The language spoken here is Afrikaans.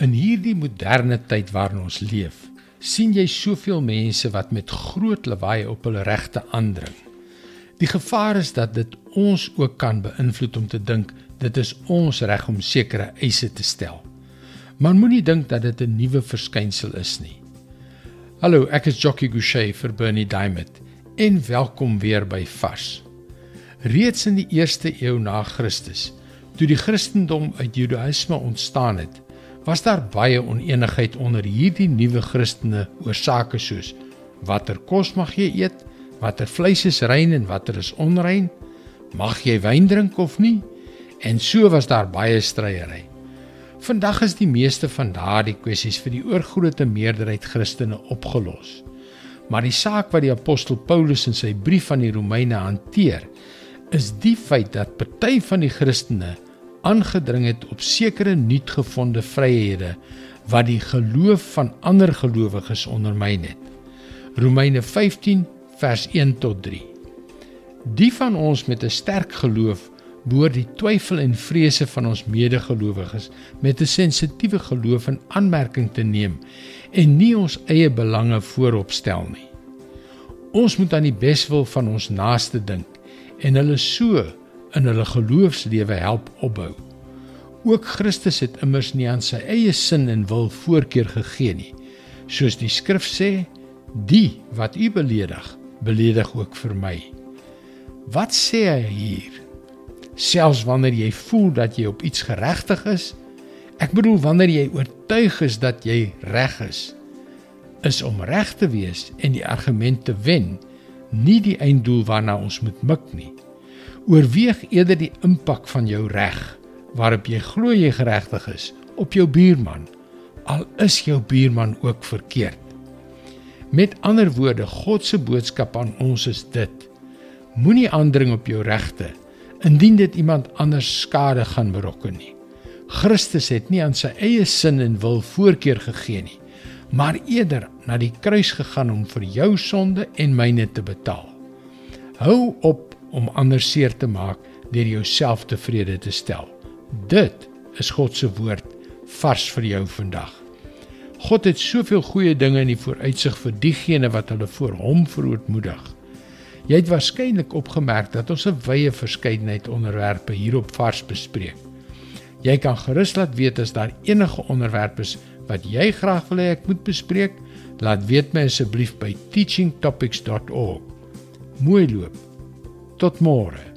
In hierdie moderne tyd waarin ons leef, sien jy soveel mense wat met groot lawaai op hul regte aandring. Die gevaar is dat dit ons ook kan beïnvloed om te dink dit is ons reg om sekere eise te stel. Maar moenie dink dat dit 'n nuwe verskynsel is nie. Hallo, ek is Jockey Gouchee vir Bernie Diamond en welkom weer by Vars. Reeds in die 1ste eeu na Christus, toe die Christendom uit Judaïsme ontstaan het, was daar baie oneenigheid onder hierdie nuwe Christene oor sake soos watter kos mag jy eet, watter vleis is rein en watter is onrein, mag jy wyn drink of nie? En so was daar baie stryery. Vandag is die meeste van daardie kwessies vir die oorgrootste meerderheid Christene opgelos. Maar die saak wat die apostel Paulus in sy brief aan die Romeine hanteer, is die feit dat party van die Christene aangedring het op sekere nuutgevonde vryhede wat die geloof van ander gelowiges ondermyn het. Romeine 15 vers 1 tot 3. Die van ons met 'n sterk geloof behoort die twyfel en vrese van ons medegelowiges met 'n sensitiewe geloof in aanmerking te neem en nie ons eie belange voorop stel nie. Ons moet aan die beswil van ons naaste dink en hulle so in hulle geloofslewe help opbou. Ook Christus het immers nie aan sy eie sin en wil voorkeur gegee nie. Soos die skrif sê, die wat u beledig, beledig ook vir my. Wat sê hy hier? Selfs wanneer jy voel dat jy op iets geregtig is, ek bedoel wanneer jy oortuig is dat jy reg is, is om reg te wees en die argument te wen nie die einddoel waarna ons moet mik nie. Oorweeg eerder die impak van jou reg waarop jy glo jy geregtig is op jou buurman al is jou buurman ook verkeerd. Met ander woorde, God se boodskap aan ons is dit: Moenie aandring op jou regte indien dit iemand anders skade gaan berokken nie. Christus het nie aan sy eie sin en wil voorkeur gegee nie, maar eerder na die kruis gegaan om vir jou sonde en myne te betaal. Hou op om ander seer te maak deur jouself tevrede te stel. Dit is God se woord vars vir jou vandag. God het soveel goeie dinge in die vooruitsig vir diegene wat hulle voor hom verootmoedig. Jy het waarskynlik opgemerk dat ons 'n wye verskeidenheid onderwerpe hierop vars bespreek. Jy kan gerus laat weet as daar enige onderwerpe is wat jy graag wil hê ek moet bespreek, laat weet my asseblief by teachingtopics.org. Mooi loop. Tot môre.